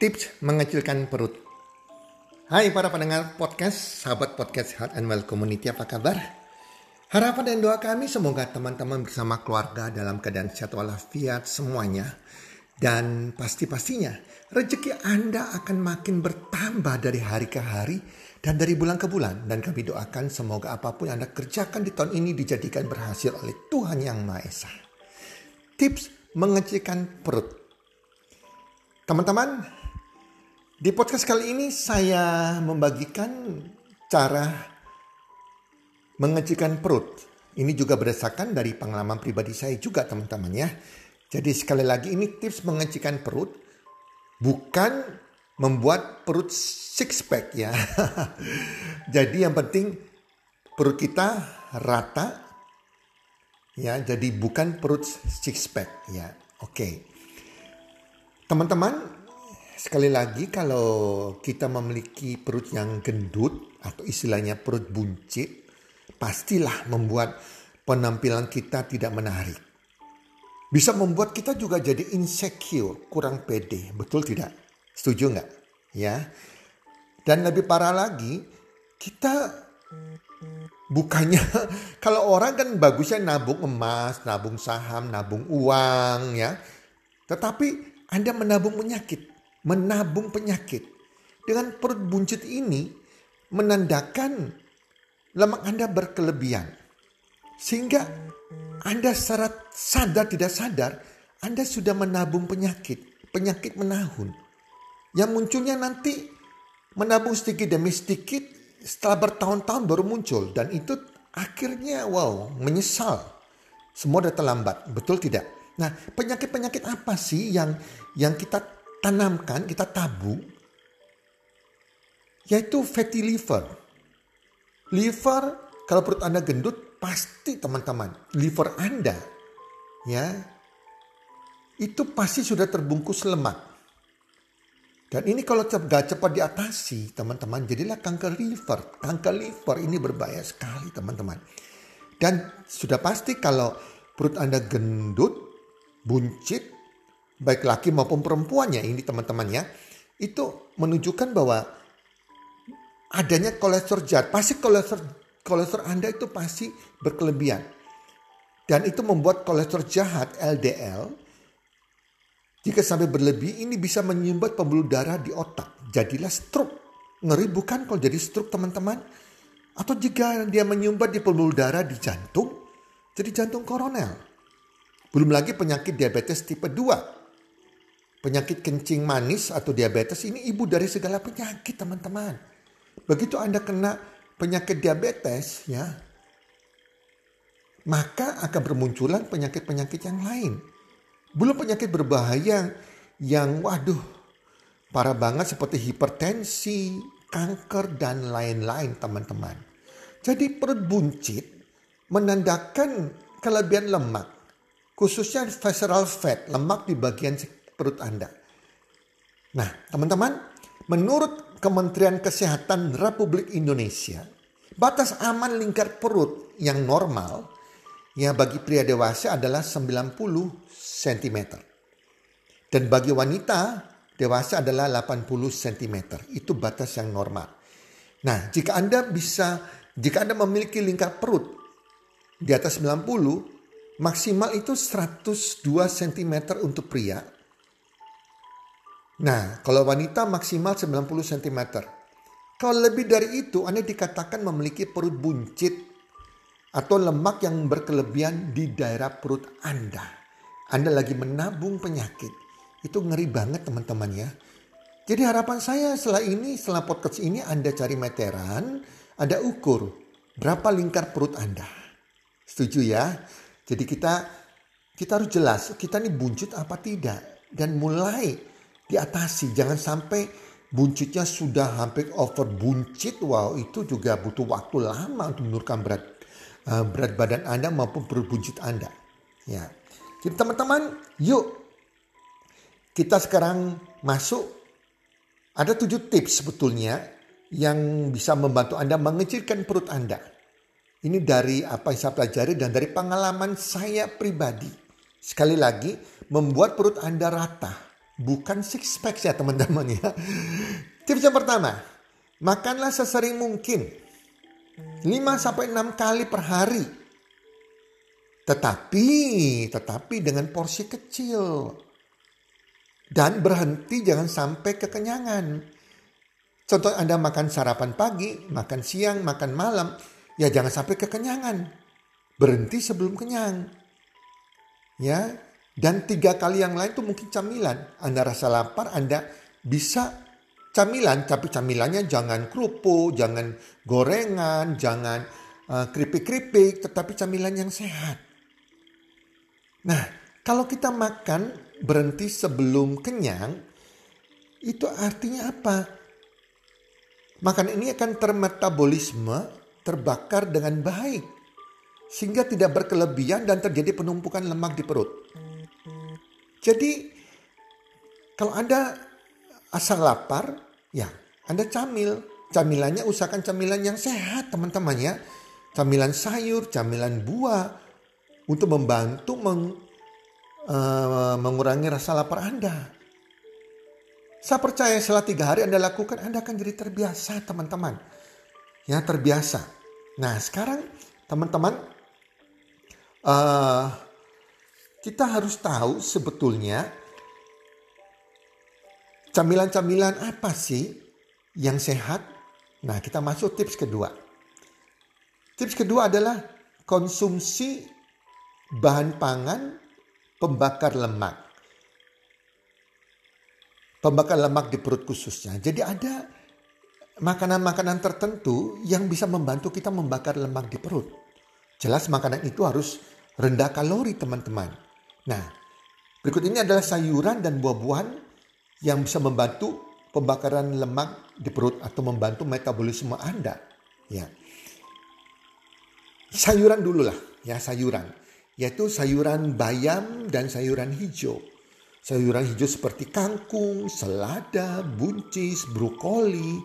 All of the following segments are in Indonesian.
Tips mengecilkan perut. Hai para pendengar podcast, sahabat podcast Health and Well Community, apa kabar? Harapan dan doa kami semoga teman-teman bersama keluarga dalam keadaan sehat walafiat semuanya. Dan pasti-pastinya rezeki Anda akan makin bertambah dari hari ke hari dan dari bulan ke bulan. Dan kami doakan semoga apa pun yang Anda kerjakan di tahun ini dijadikan berhasil oleh Tuhan Yang Maha Esa. Tips mengecilkan perut. Teman-teman, di podcast kali ini saya membagikan cara mengecilkan perut. Ini juga berdasarkan dari pengalaman pribadi saya juga teman-teman ya. Jadi sekali lagi ini tips mengecilkan perut bukan membuat perut six pack ya. jadi yang penting perut kita rata ya. Jadi bukan perut six pack ya. Oke. Teman-teman Sekali lagi kalau kita memiliki perut yang gendut atau istilahnya perut buncit, pastilah membuat penampilan kita tidak menarik. Bisa membuat kita juga jadi insecure, kurang pede. Betul tidak? Setuju nggak? Ya. Dan lebih parah lagi, kita bukannya kalau orang kan bagusnya nabung emas, nabung saham, nabung uang ya. Tetapi Anda menabung penyakit menabung penyakit. Dengan perut buncit ini menandakan lemak Anda berkelebihan. Sehingga Anda secara sadar tidak sadar Anda sudah menabung penyakit. Penyakit menahun. Yang munculnya nanti menabung sedikit demi sedikit setelah bertahun-tahun baru muncul. Dan itu akhirnya wow menyesal. Semua sudah terlambat. Betul tidak? Nah penyakit-penyakit apa sih yang yang kita tanamkan, kita tabung, yaitu fatty liver. Liver, kalau perut Anda gendut, pasti teman-teman, liver Anda, ya, itu pasti sudah terbungkus lemak. Dan ini kalau gak cepat diatasi, teman-teman, jadilah kanker liver. Kanker liver ini berbahaya sekali, teman-teman. Dan sudah pasti kalau perut Anda gendut, buncit, baik laki maupun perempuannya ini teman-teman ya, itu menunjukkan bahwa adanya kolesterol jahat. Pasti kolesterol kolesterol Anda itu pasti berkelebihan. Dan itu membuat kolesterol jahat LDL jika sampai berlebih ini bisa menyumbat pembuluh darah di otak. Jadilah stroke. Ngeri bukan kalau jadi stroke teman-teman? Atau jika dia menyumbat di pembuluh darah di jantung, jadi jantung koronel. Belum lagi penyakit diabetes tipe 2 Penyakit kencing manis atau diabetes ini ibu dari segala penyakit teman-teman. Begitu Anda kena penyakit diabetes ya, maka akan bermunculan penyakit-penyakit yang lain. Belum penyakit berbahaya yang waduh parah banget seperti hipertensi, kanker dan lain-lain teman-teman. Jadi perut buncit menandakan kelebihan lemak, khususnya visceral fat, lemak di bagian perut Anda. Nah, teman-teman, menurut Kementerian Kesehatan Republik Indonesia, batas aman lingkar perut yang normal ya bagi pria dewasa adalah 90 cm. Dan bagi wanita dewasa adalah 80 cm. Itu batas yang normal. Nah, jika Anda bisa jika Anda memiliki lingkar perut di atas 90, maksimal itu 102 cm untuk pria Nah, kalau wanita maksimal 90 cm. Kalau lebih dari itu, Anda dikatakan memiliki perut buncit atau lemak yang berkelebihan di daerah perut Anda. Anda lagi menabung penyakit. Itu ngeri banget teman-teman ya. Jadi harapan saya setelah ini, setelah podcast ini Anda cari meteran, Anda ukur berapa lingkar perut Anda. Setuju ya? Jadi kita kita harus jelas kita ini buncit apa tidak dan mulai diatasi. Jangan sampai buncitnya sudah hampir over buncit. Wow, itu juga butuh waktu lama untuk menurunkan berat uh, berat badan Anda maupun perut buncit Anda. Ya. Jadi teman-teman, yuk kita sekarang masuk. Ada tujuh tips sebetulnya yang bisa membantu Anda mengecilkan perut Anda. Ini dari apa yang saya pelajari dan dari pengalaman saya pribadi. Sekali lagi, membuat perut Anda rata. Bukan six pack ya teman-teman ya. Tips yang pertama, makanlah sesering mungkin. 5 sampai 6 kali per hari. Tetapi, tetapi dengan porsi kecil. Dan berhenti jangan sampai kekenyangan. Contoh Anda makan sarapan pagi, makan siang, makan malam, ya jangan sampai kekenyangan. Berhenti sebelum kenyang. Ya, dan tiga kali yang lain itu mungkin camilan. Anda rasa lapar, Anda bisa camilan, tapi camilannya jangan kerupuk, jangan gorengan, jangan uh, keripik-keripik, tetapi camilan yang sehat. Nah, kalau kita makan berhenti sebelum kenyang, itu artinya apa? Makanan ini akan termetabolisme terbakar dengan baik sehingga tidak berkelebihan dan terjadi penumpukan lemak di perut. Jadi kalau Anda asal lapar, ya Anda camil. Camilannya usahakan camilan yang sehat teman-teman ya. Camilan sayur, camilan buah untuk membantu meng, uh, mengurangi rasa lapar Anda. Saya percaya setelah tiga hari Anda lakukan, Anda akan jadi terbiasa teman-teman. Ya terbiasa. Nah sekarang teman-teman uh, kita harus tahu sebetulnya camilan-camilan apa sih yang sehat. Nah kita masuk tips kedua. Tips kedua adalah konsumsi bahan pangan pembakar lemak. Pembakar lemak di perut khususnya. Jadi ada makanan-makanan tertentu yang bisa membantu kita membakar lemak di perut. Jelas makanan itu harus rendah kalori teman-teman. Nah, berikut ini adalah sayuran dan buah-buahan yang bisa membantu pembakaran lemak di perut atau membantu metabolisme Anda. Ya. Sayuran dulu lah, ya sayuran. Yaitu sayuran bayam dan sayuran hijau. Sayuran hijau seperti kangkung, selada, buncis, brokoli,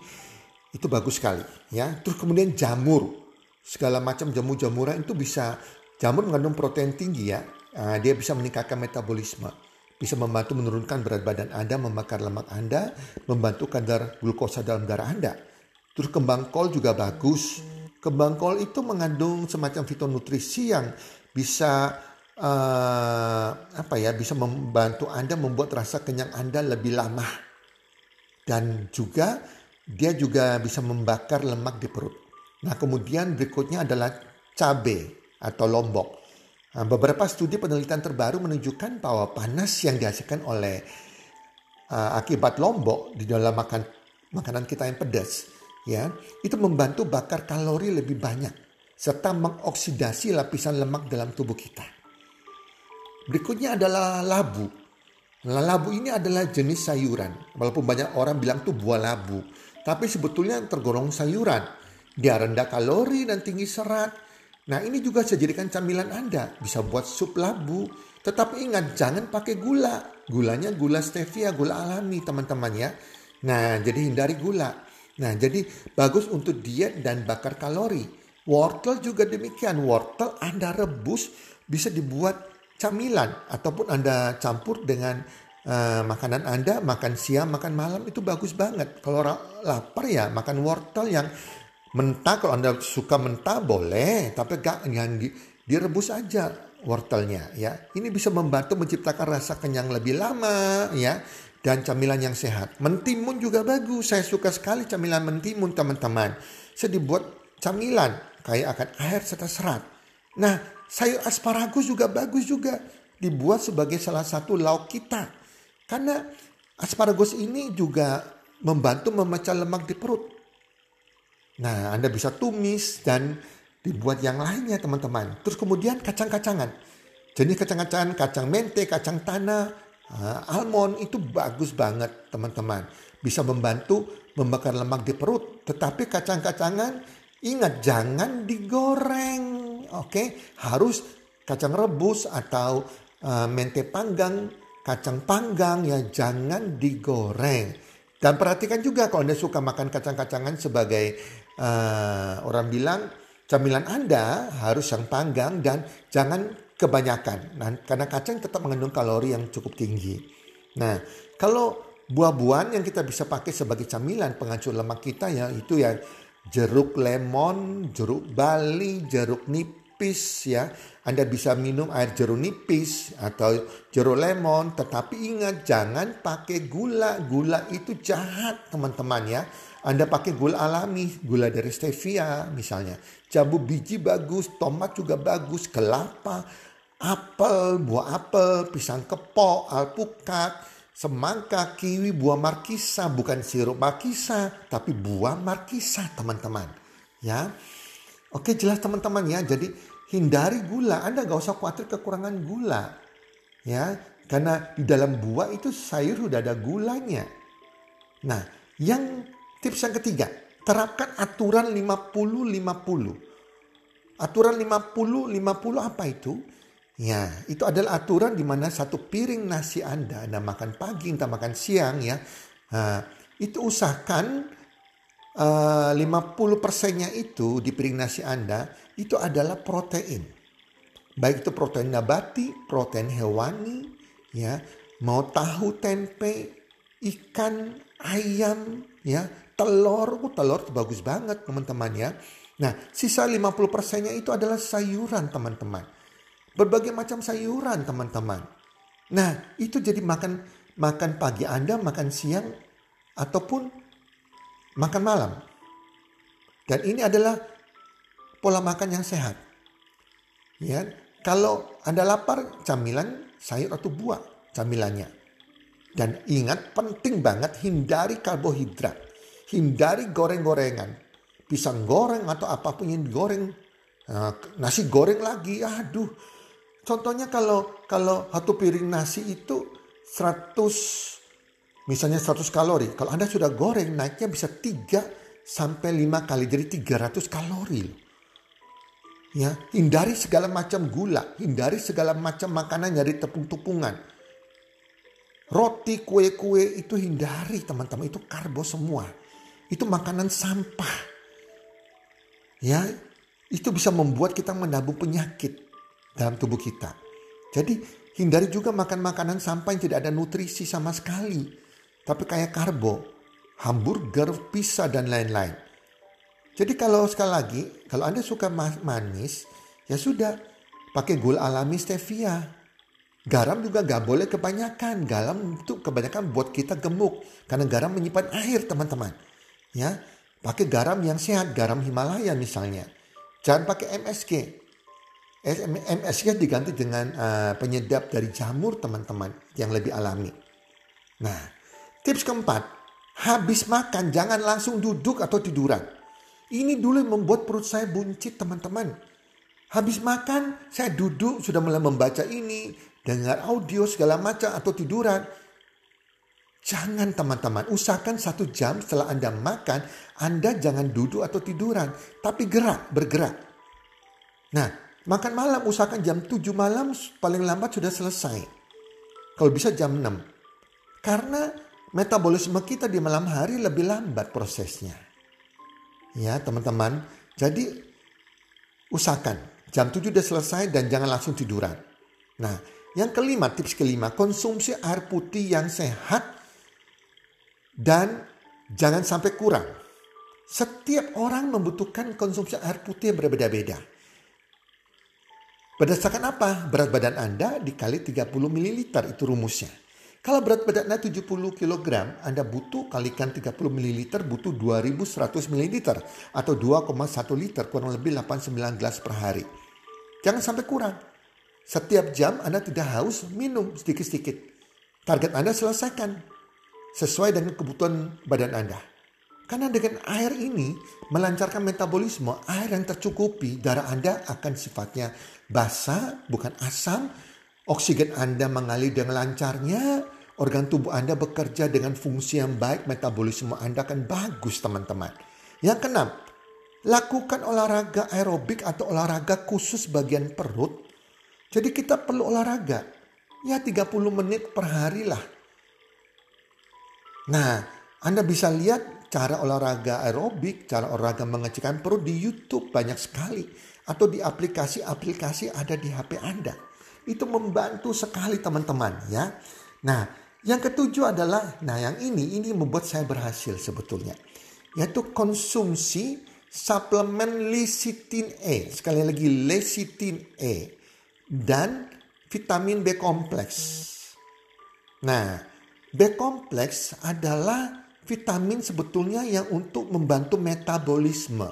itu bagus sekali ya. Terus kemudian jamur, segala macam jamur-jamuran itu bisa jamur mengandung protein tinggi ya. Nah, dia bisa meningkatkan metabolisme, bisa membantu menurunkan berat badan Anda, membakar lemak Anda, membantu kadar glukosa dalam darah Anda. Terus kembang kol juga bagus. Kembang kol itu mengandung semacam fitonutrisi yang bisa uh, apa ya bisa membantu Anda membuat rasa kenyang Anda lebih lama dan juga dia juga bisa membakar lemak di perut. Nah kemudian berikutnya adalah cabai atau lombok. Nah, beberapa studi penelitian terbaru menunjukkan bahwa panas yang dihasilkan oleh uh, akibat lombok di dalam makan makanan kita yang pedas ya itu membantu bakar kalori lebih banyak serta mengoksidasi lapisan lemak dalam tubuh kita. Berikutnya adalah labu. Nah, labu ini adalah jenis sayuran. Walaupun banyak orang bilang itu buah labu. Tapi sebetulnya tergolong sayuran. Dia rendah kalori dan tinggi serat. Nah ini juga saya jadikan camilan Anda. Bisa buat sup labu. Tetapi ingat jangan pakai gula. Gulanya gula stevia, gula alami teman-teman ya. Nah jadi hindari gula. Nah jadi bagus untuk diet dan bakar kalori. Wortel juga demikian. Wortel Anda rebus bisa dibuat camilan. Ataupun Anda campur dengan uh, makanan Anda makan siang, makan malam itu bagus banget. Kalau lapar ya makan wortel yang mentah. Kalau Anda suka mentah boleh, tapi gak yang di, direbus aja wortelnya ya. Ini bisa membantu menciptakan rasa kenyang lebih lama ya dan camilan yang sehat. Mentimun juga bagus. Saya suka sekali camilan mentimun teman-teman. Saya dibuat camilan kayak akan air serta serat. Nah, sayur asparagus juga bagus juga dibuat sebagai salah satu lauk kita. Karena asparagus ini juga membantu memecah lemak di perut. Nah, Anda bisa tumis dan dibuat yang lainnya teman-teman. Terus kemudian kacang-kacangan. Jenis kacang-kacangan, kacang mente, kacang tanah, uh, almond itu bagus banget teman-teman. Bisa membantu membakar lemak di perut. Tetapi kacang-kacangan ingat jangan digoreng. Oke, harus kacang rebus atau uh, mente panggang kacang panggang ya jangan digoreng. Dan perhatikan juga kalau Anda suka makan kacang-kacangan sebagai uh, orang bilang camilan Anda harus yang panggang dan jangan kebanyakan. Nah, karena kacang tetap mengandung kalori yang cukup tinggi. Nah, kalau buah-buahan yang kita bisa pakai sebagai camilan penghancur lemak kita ya itu ya jeruk lemon, jeruk bali, jeruk nipis ya. Anda bisa minum air jeruk nipis atau jeruk lemon, tetapi ingat jangan pakai gula. Gula itu jahat teman-teman ya. Anda pakai gula alami, gula dari stevia misalnya. Jambu biji bagus, tomat juga bagus, kelapa, apel, buah apel, pisang kepok, alpukat, semangka, kiwi, buah markisa, bukan sirup markisa, tapi buah markisa teman-teman. Ya, Oke jelas teman-teman ya. Jadi hindari gula. Anda gak usah khawatir kekurangan gula. Ya, karena di dalam buah itu sayur sudah ada gulanya. Nah, yang Tips yang ketiga, terapkan aturan 50-50. Aturan 50-50 apa itu? Ya, itu adalah aturan di mana satu piring nasi Anda, Anda makan pagi, Anda makan siang ya. Nah, itu usahakan uh, 50 persennya itu di piring nasi Anda, itu adalah protein. Baik itu protein nabati, protein hewani, ya, mau tahu, tempe, ikan, ayam, ya, telur, oh, telur bagus banget teman-teman ya. Nah, sisa 50 persennya itu adalah sayuran teman-teman. Berbagai macam sayuran teman-teman. Nah, itu jadi makan makan pagi Anda, makan siang, ataupun makan malam. Dan ini adalah pola makan yang sehat. Ya, kalau Anda lapar, camilan sayur atau buah camilannya. Dan ingat penting banget hindari karbohidrat. Hindari goreng-gorengan. Pisang goreng atau apa pun yang digoreng. Nah, nasi goreng lagi, aduh. Contohnya kalau kalau satu piring nasi itu 100 misalnya 100 kalori. Kalau Anda sudah goreng naiknya bisa 3 sampai 5 kali jadi 300 kalori Ya, hindari segala macam gula, hindari segala macam makanan dari tepung-tepungan. Roti, kue-kue itu hindari teman-teman, itu karbo semua itu makanan sampah. Ya, itu bisa membuat kita menabung penyakit dalam tubuh kita. Jadi hindari juga makan makanan sampah yang tidak ada nutrisi sama sekali. Tapi kayak karbo, hamburger, pizza dan lain-lain. Jadi kalau sekali lagi, kalau Anda suka manis, ya sudah pakai gula alami stevia. Garam juga gak boleh kebanyakan. Garam itu kebanyakan buat kita gemuk. Karena garam menyimpan air teman-teman ya pakai garam yang sehat garam Himalaya misalnya. Jangan pakai MSG MSG diganti dengan uh, penyedap dari jamur teman-teman yang lebih alami. Nah tips keempat habis makan jangan langsung duduk atau tiduran. Ini dulu membuat perut saya buncit teman-teman. Habis makan saya duduk sudah mulai membaca ini dengar audio segala macam atau tiduran Jangan teman-teman, usahakan satu jam setelah Anda makan, Anda jangan duduk atau tiduran, tapi gerak, bergerak. Nah, makan malam usahakan jam 7 malam paling lambat sudah selesai. Kalau bisa jam 6. Karena metabolisme kita di malam hari lebih lambat prosesnya. Ya teman-teman, jadi usahakan jam 7 sudah selesai dan jangan langsung tiduran. Nah, yang kelima, tips kelima, konsumsi air putih yang sehat dan jangan sampai kurang. Setiap orang membutuhkan konsumsi air putih yang berbeda-beda. Berdasarkan apa? Berat badan Anda dikali 30 ml itu rumusnya. Kalau berat badan Anda 70 kg, Anda butuh kalikan 30 ml butuh 2100 ml atau 2,1 liter kurang lebih 8-9 gelas per hari. Jangan sampai kurang. Setiap jam Anda tidak haus, minum sedikit-sedikit. Target Anda selesaikan sesuai dengan kebutuhan badan Anda. Karena dengan air ini melancarkan metabolisme, air yang tercukupi, darah Anda akan sifatnya basah, bukan asam. Oksigen Anda mengalir dengan lancarnya, organ tubuh Anda bekerja dengan fungsi yang baik, metabolisme Anda akan bagus teman-teman. Yang keenam, lakukan olahraga aerobik atau olahraga khusus bagian perut. Jadi kita perlu olahraga. Ya 30 menit per hari lah Nah, Anda bisa lihat cara olahraga aerobik, cara olahraga mengecilkan perut di YouTube banyak sekali. Atau di aplikasi-aplikasi ada di HP Anda. Itu membantu sekali teman-teman ya. Nah yang ketujuh adalah, nah yang ini, ini membuat saya berhasil sebetulnya. Yaitu konsumsi suplemen lecithin E. Sekali lagi lecithin E. Dan vitamin B kompleks. Nah, B kompleks adalah vitamin sebetulnya yang untuk membantu metabolisme.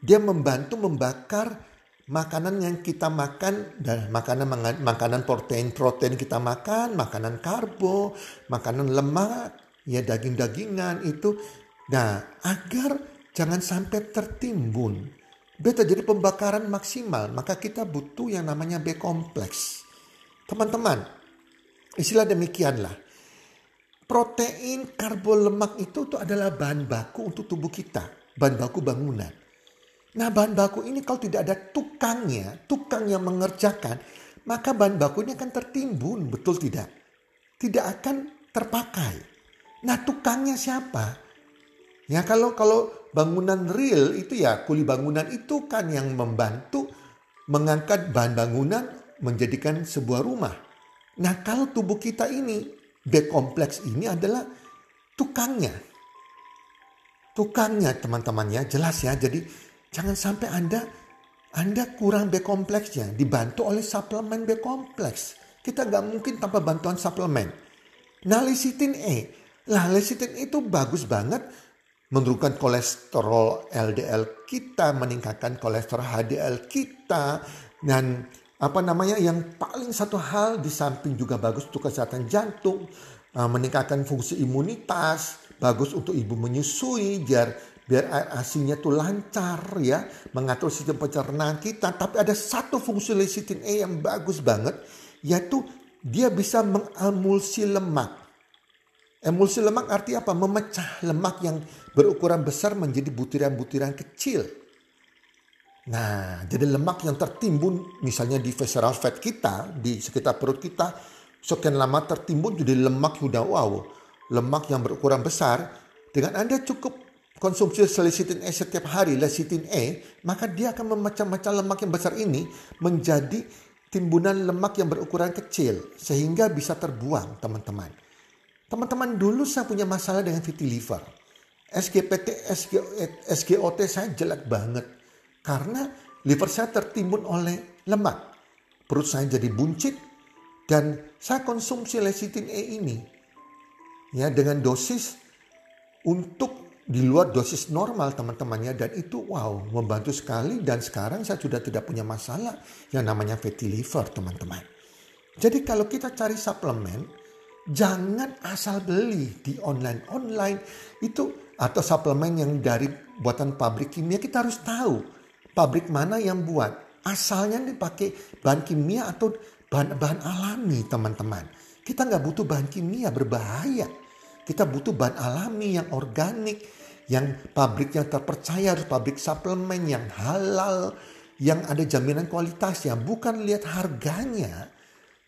Dia membantu membakar makanan yang kita makan dan makanan makanan protein protein kita makan, makanan karbo, makanan lemak, ya daging-dagingan itu. Nah, agar jangan sampai tertimbun. B terjadi pembakaran maksimal, maka kita butuh yang namanya B kompleks. Teman-teman, istilah demikianlah. Protein, karbo, lemak itu, itu adalah bahan baku untuk tubuh kita. Bahan baku bangunan. Nah bahan baku ini kalau tidak ada tukangnya, tukang yang mengerjakan, maka bahan bakunya akan tertimbun, betul tidak? Tidak akan terpakai. Nah tukangnya siapa? Ya kalau kalau bangunan real itu ya kuli bangunan itu kan yang membantu mengangkat bahan bangunan menjadikan sebuah rumah. Nah kalau tubuh kita ini B kompleks ini adalah tukangnya. Tukangnya teman-teman ya, jelas ya. Jadi jangan sampai Anda Anda kurang B kompleksnya, dibantu oleh suplemen B kompleks. Kita nggak mungkin tanpa bantuan suplemen. Nah, lecithin E. Lah, lecithin itu bagus banget menurunkan kolesterol LDL kita, meningkatkan kolesterol HDL kita, dan apa namanya yang paling satu hal di samping juga bagus untuk kesehatan jantung, uh, meningkatkan fungsi imunitas, bagus untuk ibu menyusui biar biar air asinya tuh lancar ya, mengatur sistem pencernaan kita. Tapi ada satu fungsi lecithin E yang bagus banget, yaitu dia bisa mengemulsi lemak. Emulsi lemak artinya apa? Memecah lemak yang berukuran besar menjadi butiran-butiran kecil. Nah, jadi lemak yang tertimbun misalnya di visceral fat kita, di sekitar perut kita, sekian lama tertimbun jadi lemak sudah wow, lemak yang berukuran besar. Dengan Anda cukup konsumsi lecithin E setiap hari, lecithin E, maka dia akan memecah-mecah lemak yang besar ini menjadi timbunan lemak yang berukuran kecil sehingga bisa terbuang, teman-teman. Teman-teman dulu saya punya masalah dengan fatty liver. SGPT, SGOT saya jelek banget karena liver saya tertimbun oleh lemak. Perut saya jadi buncit dan saya konsumsi lecithin E ini. Ya dengan dosis untuk di luar dosis normal teman-temannya dan itu wow membantu sekali dan sekarang saya sudah tidak punya masalah yang namanya fatty liver teman-teman. Jadi kalau kita cari suplemen jangan asal beli di online-online itu atau suplemen yang dari buatan pabrik kimia kita harus tahu pabrik mana yang buat. Asalnya dipakai bahan kimia atau bahan-bahan alami teman-teman. Kita nggak butuh bahan kimia berbahaya. Kita butuh bahan alami yang organik, yang pabriknya terpercaya, pabrik suplemen yang halal, yang ada jaminan kualitasnya. Bukan lihat harganya,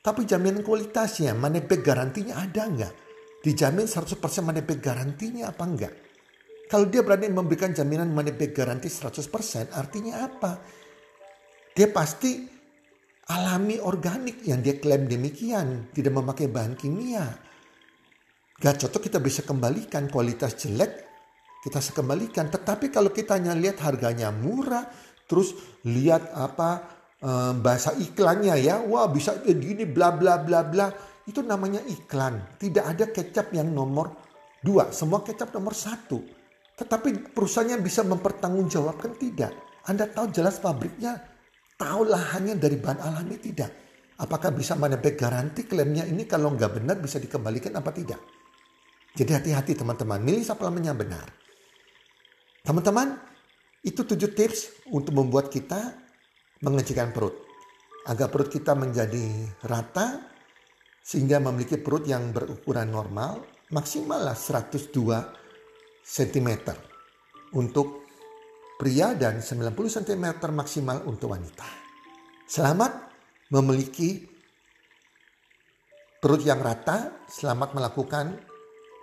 tapi jaminan kualitasnya, money garantinya ada nggak? Dijamin 100% money garantinya apa enggak? Kalau dia berani memberikan jaminan money back garanti 100% artinya apa? Dia pasti alami organik yang dia klaim demikian. Tidak memakai bahan kimia. Gak cocok kita bisa kembalikan kualitas jelek kita sekembalikan. Tetapi kalau kita hanya lihat harganya murah, terus lihat apa um, bahasa iklannya ya, wah bisa gini bla bla bla bla. Itu namanya iklan. Tidak ada kecap yang nomor dua. Semua kecap nomor satu. Tetapi perusahaannya bisa mempertanggungjawabkan tidak. Anda tahu jelas pabriknya, tahu lahannya dari bahan alami tidak. Apakah bisa menebak garansi klaimnya ini kalau nggak benar bisa dikembalikan apa tidak. Jadi hati-hati teman-teman, milih suplemen yang benar. Teman-teman, itu tujuh tips untuk membuat kita mengecilkan perut. Agar perut kita menjadi rata, sehingga memiliki perut yang berukuran normal, maksimal lah 102 cm untuk pria dan 90 cm maksimal untuk wanita. Selamat memiliki perut yang rata, selamat melakukan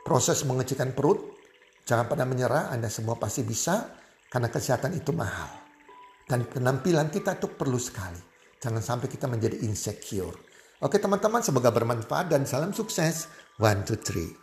proses mengecilkan perut Jangan pernah menyerah, Anda semua pasti bisa karena kesehatan itu mahal. Dan penampilan kita itu perlu sekali. Jangan sampai kita menjadi insecure. Oke teman-teman, semoga bermanfaat dan salam sukses. One, two, three.